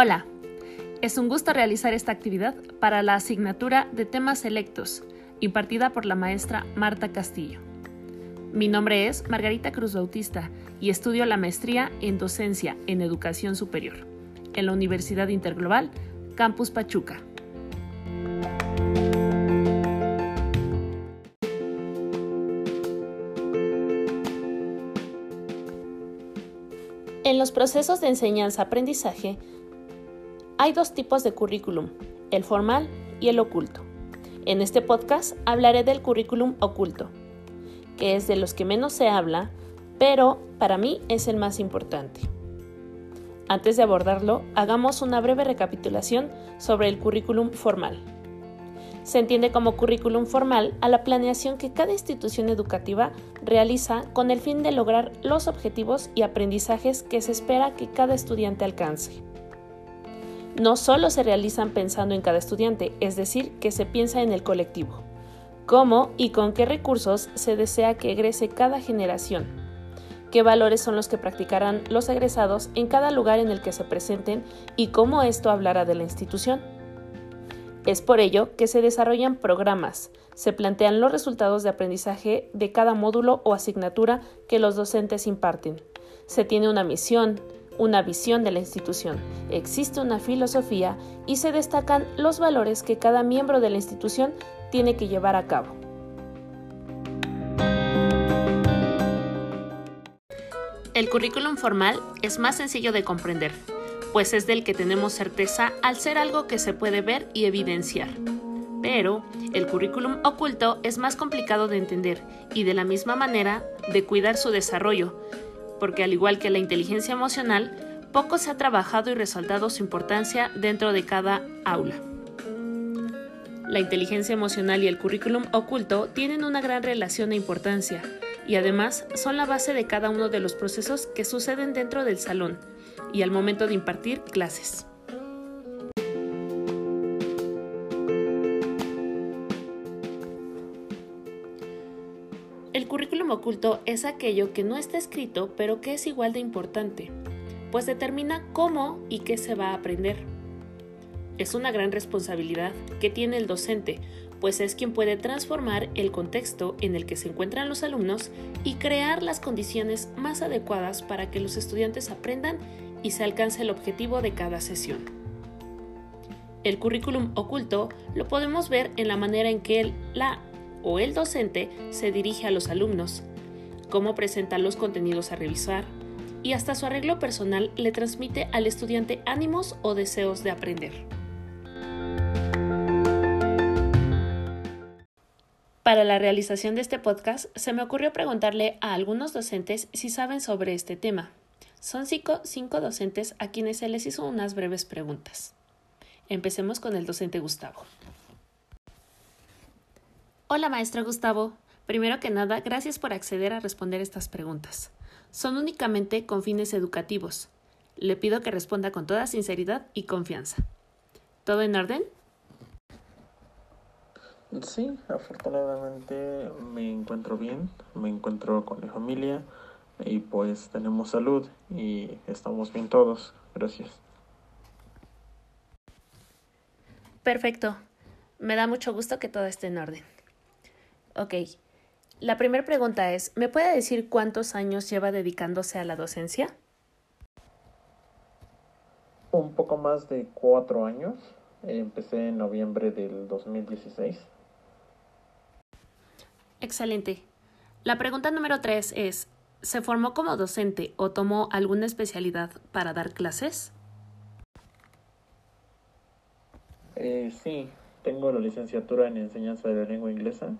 Hola, es un gusto realizar esta actividad para la asignatura de temas selectos, impartida por la maestra Marta Castillo. Mi nombre es Margarita Cruz Bautista y estudio la maestría en docencia en educación superior en la Universidad Interglobal, Campus Pachuca. En los procesos de enseñanza-aprendizaje hay dos tipos de currículum, el formal y el oculto. En este podcast hablaré del currículum oculto, que es de los que menos se habla, pero para mí es el más importante. Antes de abordarlo, hagamos una breve recapitulación sobre el currículum formal. Se entiende como currículum formal a la planeación que cada institución educativa realiza con el fin de lograr los objetivos y aprendizajes que se espera que cada estudiante alcance no solo se realizan pensando en cada estudiante, es decir, que se piensa en el colectivo. ¿Cómo y con qué recursos se desea que egrese cada generación? ¿Qué valores son los que practicarán los egresados en cada lugar en el que se presenten y cómo esto hablará de la institución? Es por ello que se desarrollan programas, se plantean los resultados de aprendizaje de cada módulo o asignatura que los docentes imparten. Se tiene una misión, una visión de la institución, existe una filosofía y se destacan los valores que cada miembro de la institución tiene que llevar a cabo. El currículum formal es más sencillo de comprender, pues es del que tenemos certeza al ser algo que se puede ver y evidenciar. Pero el currículum oculto es más complicado de entender y de la misma manera de cuidar su desarrollo, porque al igual que la inteligencia emocional, poco se ha trabajado y resaltado su importancia dentro de cada aula. La inteligencia emocional y el currículum oculto tienen una gran relación e importancia, y además son la base de cada uno de los procesos que suceden dentro del salón y al momento de impartir clases. Oculto es aquello que no está escrito pero que es igual de importante, pues determina cómo y qué se va a aprender. Es una gran responsabilidad que tiene el docente, pues es quien puede transformar el contexto en el que se encuentran los alumnos y crear las condiciones más adecuadas para que los estudiantes aprendan y se alcance el objetivo de cada sesión. El currículum oculto lo podemos ver en la manera en que la o el docente se dirige a los alumnos, cómo presenta los contenidos a revisar y hasta su arreglo personal le transmite al estudiante ánimos o deseos de aprender. Para la realización de este podcast se me ocurrió preguntarle a algunos docentes si saben sobre este tema. Son cinco, cinco docentes a quienes se les hizo unas breves preguntas. Empecemos con el docente Gustavo. Hola, maestro Gustavo. Primero que nada, gracias por acceder a responder estas preguntas. Son únicamente con fines educativos. Le pido que responda con toda sinceridad y confianza. ¿Todo en orden? Sí, afortunadamente me encuentro bien, me encuentro con mi familia y pues tenemos salud y estamos bien todos. Gracias. Perfecto. Me da mucho gusto que todo esté en orden. Ok. La primera pregunta es, ¿me puede decir cuántos años lleva dedicándose a la docencia? Un poco más de cuatro años. Empecé en noviembre del 2016. Excelente. La pregunta número tres es, ¿se formó como docente o tomó alguna especialidad para dar clases? Eh, sí, tengo la licenciatura en enseñanza de la lengua inglesa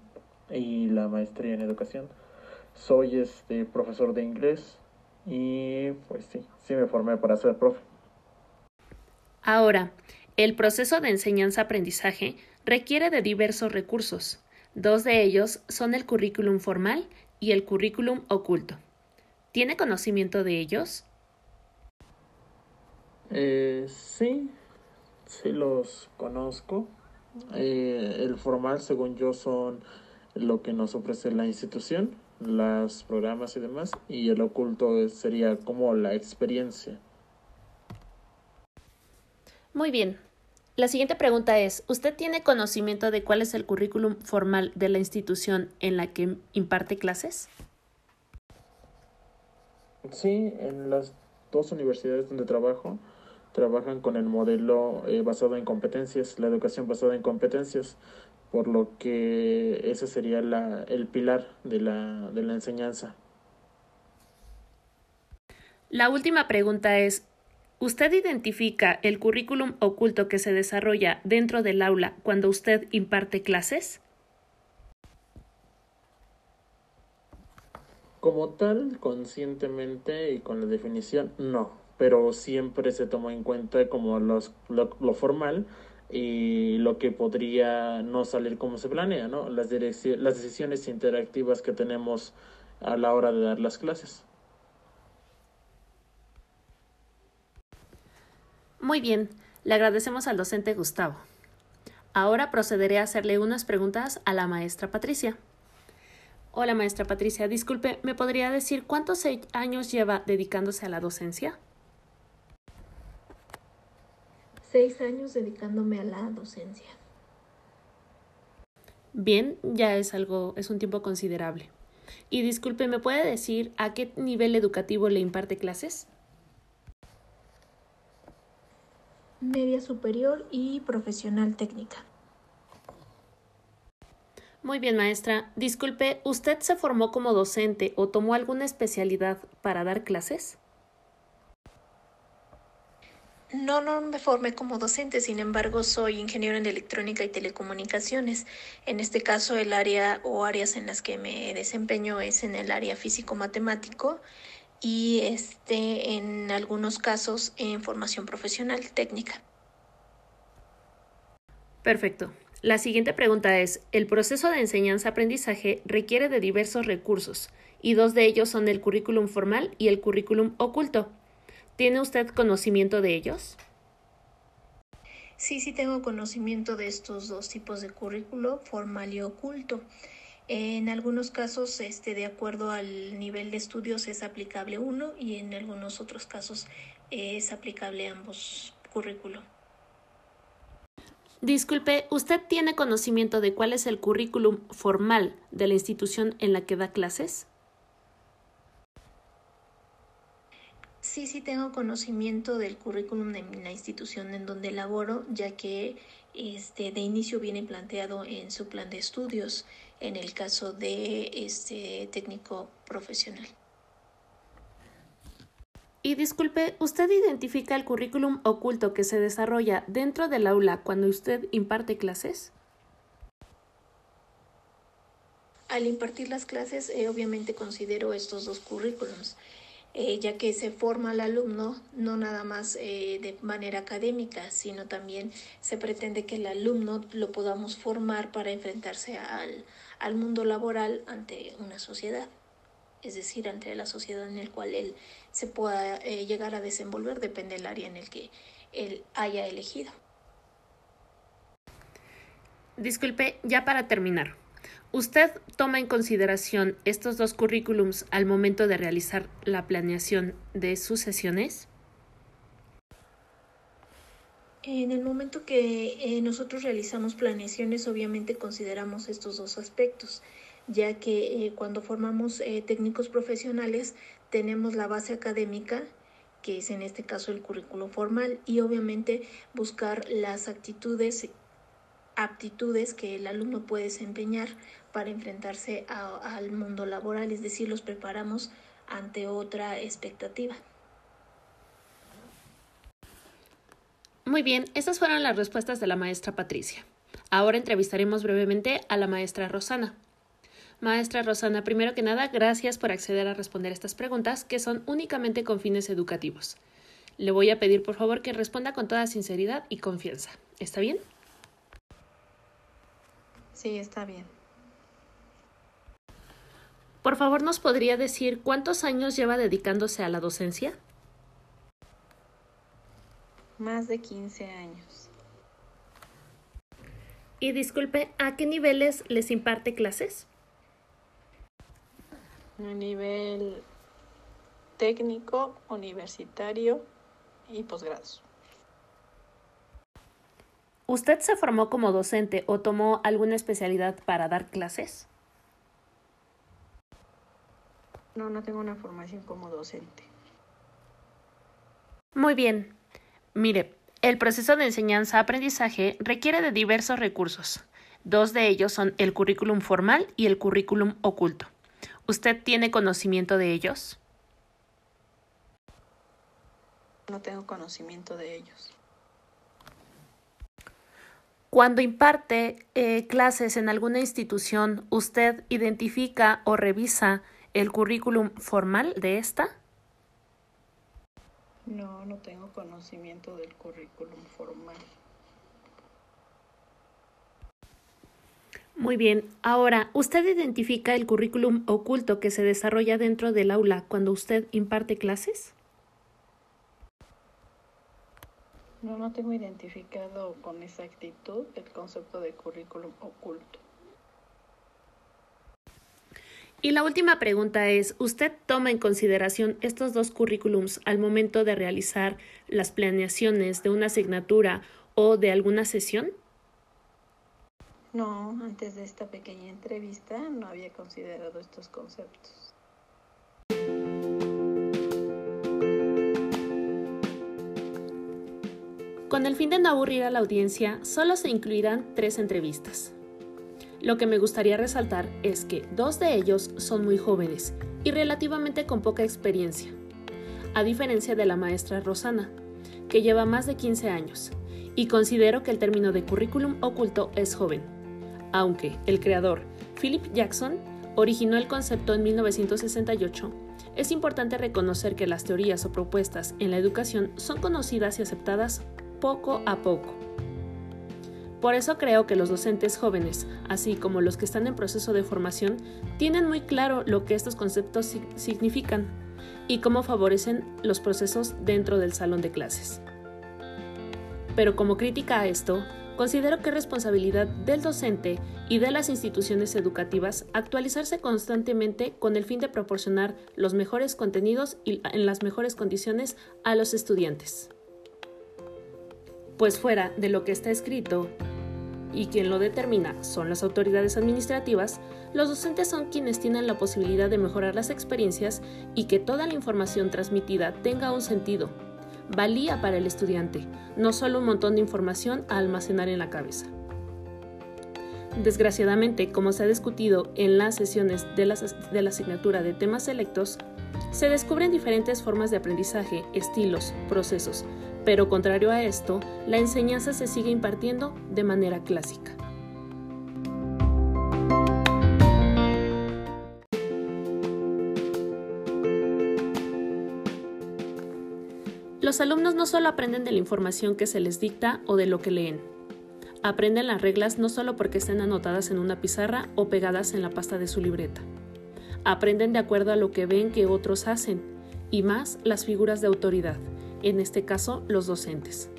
y la maestría en educación. Soy este profesor de inglés y pues sí, sí me formé para ser profe. Ahora, el proceso de enseñanza-aprendizaje requiere de diversos recursos. Dos de ellos son el currículum formal y el currículum oculto. ¿Tiene conocimiento de ellos? Eh, sí, sí los conozco. Eh, el formal, según yo, son lo que nos ofrece la institución, los programas y demás, y el oculto sería como la experiencia. Muy bien. La siguiente pregunta es, ¿usted tiene conocimiento de cuál es el currículum formal de la institución en la que imparte clases? Sí, en las dos universidades donde trabajo, trabajan con el modelo eh, basado en competencias, la educación basada en competencias, por lo que ese sería la, el pilar de la, de la enseñanza. La última pregunta es, ¿usted identifica el currículum oculto que se desarrolla dentro del aula cuando usted imparte clases? Como tal, conscientemente y con la definición, no, pero siempre se toma en cuenta como los, lo, lo formal y lo que podría no salir como se planea, ¿no? Las, las decisiones interactivas que tenemos a la hora de dar las clases. Muy bien, le agradecemos al docente Gustavo. Ahora procederé a hacerle unas preguntas a la maestra Patricia. Hola, maestra Patricia. Disculpe, ¿me podría decir cuántos años lleva dedicándose a la docencia? Seis años dedicándome a la docencia. Bien, ya es algo, es un tiempo considerable. Y disculpe, ¿me puede decir a qué nivel educativo le imparte clases? Media superior y profesional técnica. Muy bien, maestra. Disculpe, ¿usted se formó como docente o tomó alguna especialidad para dar clases? No, no me formé como docente, sin embargo soy ingeniero en electrónica y telecomunicaciones. En este caso el área o áreas en las que me desempeño es en el área físico-matemático y este en algunos casos en formación profesional técnica. Perfecto. La siguiente pregunta es, el proceso de enseñanza-aprendizaje requiere de diversos recursos, y dos de ellos son el currículum formal y el currículum oculto. ¿Tiene usted conocimiento de ellos? Sí, sí tengo conocimiento de estos dos tipos de currículo, formal y oculto. En algunos casos, este, de acuerdo al nivel de estudios, es aplicable uno y en algunos otros casos es aplicable ambos currículos. Disculpe, ¿usted tiene conocimiento de cuál es el currículum formal de la institución en la que da clases? Sí, sí tengo conocimiento del currículum de la institución en donde laboro, ya que este de inicio viene planteado en su plan de estudios en el caso de este técnico profesional. Y disculpe, ¿usted identifica el currículum oculto que se desarrolla dentro del aula cuando usted imparte clases? Al impartir las clases, eh, obviamente considero estos dos currículums, eh, ya que se forma al alumno no nada más eh, de manera académica, sino también se pretende que el alumno lo podamos formar para enfrentarse al, al mundo laboral ante una sociedad es decir, ante la sociedad en el cual él se pueda eh, llegar a desenvolver, depende del área en el que él haya elegido. Disculpe, ya para terminar, ¿usted toma en consideración estos dos currículums al momento de realizar la planeación de sus sesiones? En el momento que eh, nosotros realizamos planeaciones, obviamente consideramos estos dos aspectos ya que eh, cuando formamos eh, técnicos profesionales tenemos la base académica, que es en este caso el currículo formal, y obviamente buscar las actitudes, aptitudes que el alumno puede desempeñar para enfrentarse al mundo laboral, es decir, los preparamos ante otra expectativa. Muy bien, esas fueron las respuestas de la maestra Patricia. Ahora entrevistaremos brevemente a la maestra Rosana. Maestra Rosana, primero que nada, gracias por acceder a responder estas preguntas que son únicamente con fines educativos. Le voy a pedir por favor que responda con toda sinceridad y confianza. ¿Está bien? Sí, está bien. Por favor, ¿nos podría decir cuántos años lleva dedicándose a la docencia? Más de 15 años. Y disculpe, ¿a qué niveles les imparte clases? a nivel técnico, universitario y posgrados. ¿Usted se formó como docente o tomó alguna especialidad para dar clases? No, no tengo una formación como docente. Muy bien. Mire, el proceso de enseñanza-aprendizaje requiere de diversos recursos. Dos de ellos son el currículum formal y el currículum oculto. ¿Usted tiene conocimiento de ellos? No tengo conocimiento de ellos. Cuando imparte eh, clases en alguna institución, ¿usted identifica o revisa el currículum formal de esta? No, no tengo conocimiento del currículum formal. Muy bien. Ahora, ¿usted identifica el currículum oculto que se desarrolla dentro del aula cuando usted imparte clases? No, no tengo identificado con exactitud el concepto de currículum oculto. Y la última pregunta es, ¿usted toma en consideración estos dos currículums al momento de realizar las planeaciones de una asignatura o de alguna sesión? No, antes de esta pequeña entrevista no había considerado estos conceptos. Con el fin de no aburrir a la audiencia, solo se incluirán tres entrevistas. Lo que me gustaría resaltar es que dos de ellos son muy jóvenes y relativamente con poca experiencia, a diferencia de la maestra Rosana, que lleva más de 15 años, y considero que el término de currículum oculto es joven, aunque el creador, Philip Jackson, originó el concepto en 1968, es importante reconocer que las teorías o propuestas en la educación son conocidas y aceptadas poco a poco. Por eso creo que los docentes jóvenes, así como los que están en proceso de formación, tienen muy claro lo que estos conceptos significan y cómo favorecen los procesos dentro del salón de clases. Pero como crítica a esto, considero que es responsabilidad del docente y de las instituciones educativas actualizarse constantemente con el fin de proporcionar los mejores contenidos y en las mejores condiciones a los estudiantes pues fuera de lo que está escrito y quien lo determina son las autoridades administrativas, los docentes son quienes tienen la posibilidad de mejorar las experiencias y que toda la información transmitida tenga un sentido, valía para el estudiante, no solo un montón de información a almacenar en la cabeza. Desgraciadamente, como se ha discutido en las sesiones de la, de la asignatura de temas selectos, se descubren diferentes formas de aprendizaje, estilos, procesos, pero contrario a esto, la enseñanza se sigue impartiendo de manera clásica. Los alumnos no solo aprenden de la información que se les dicta o de lo que leen. Aprenden las reglas no solo porque estén anotadas en una pizarra o pegadas en la pasta de su libreta. Aprenden de acuerdo a lo que ven que otros hacen, y más las figuras de autoridad, en este caso los docentes.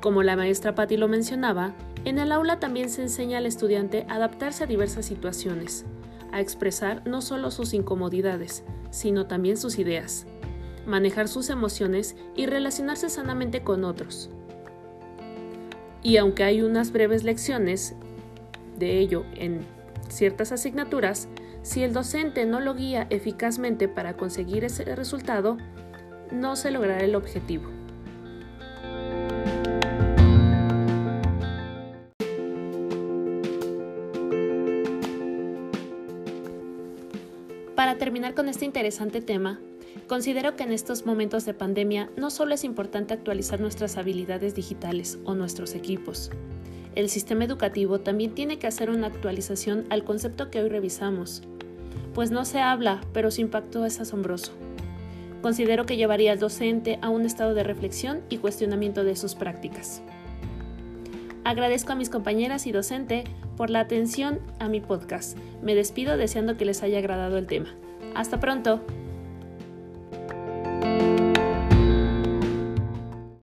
Como la maestra Patti lo mencionaba, en el aula también se enseña al estudiante a adaptarse a diversas situaciones, a expresar no solo sus incomodidades, sino también sus ideas, manejar sus emociones y relacionarse sanamente con otros. Y aunque hay unas breves lecciones de ello en ciertas asignaturas, si el docente no lo guía eficazmente para conseguir ese resultado, no se logrará el objetivo. Para terminar con este interesante tema, considero que en estos momentos de pandemia no solo es importante actualizar nuestras habilidades digitales o nuestros equipos, el sistema educativo también tiene que hacer una actualización al concepto que hoy revisamos, pues no se habla, pero su impacto es asombroso. Considero que llevaría al docente a un estado de reflexión y cuestionamiento de sus prácticas. Agradezco a mis compañeras y docente por la atención a mi podcast. Me despido deseando que les haya agradado el tema. Hasta pronto.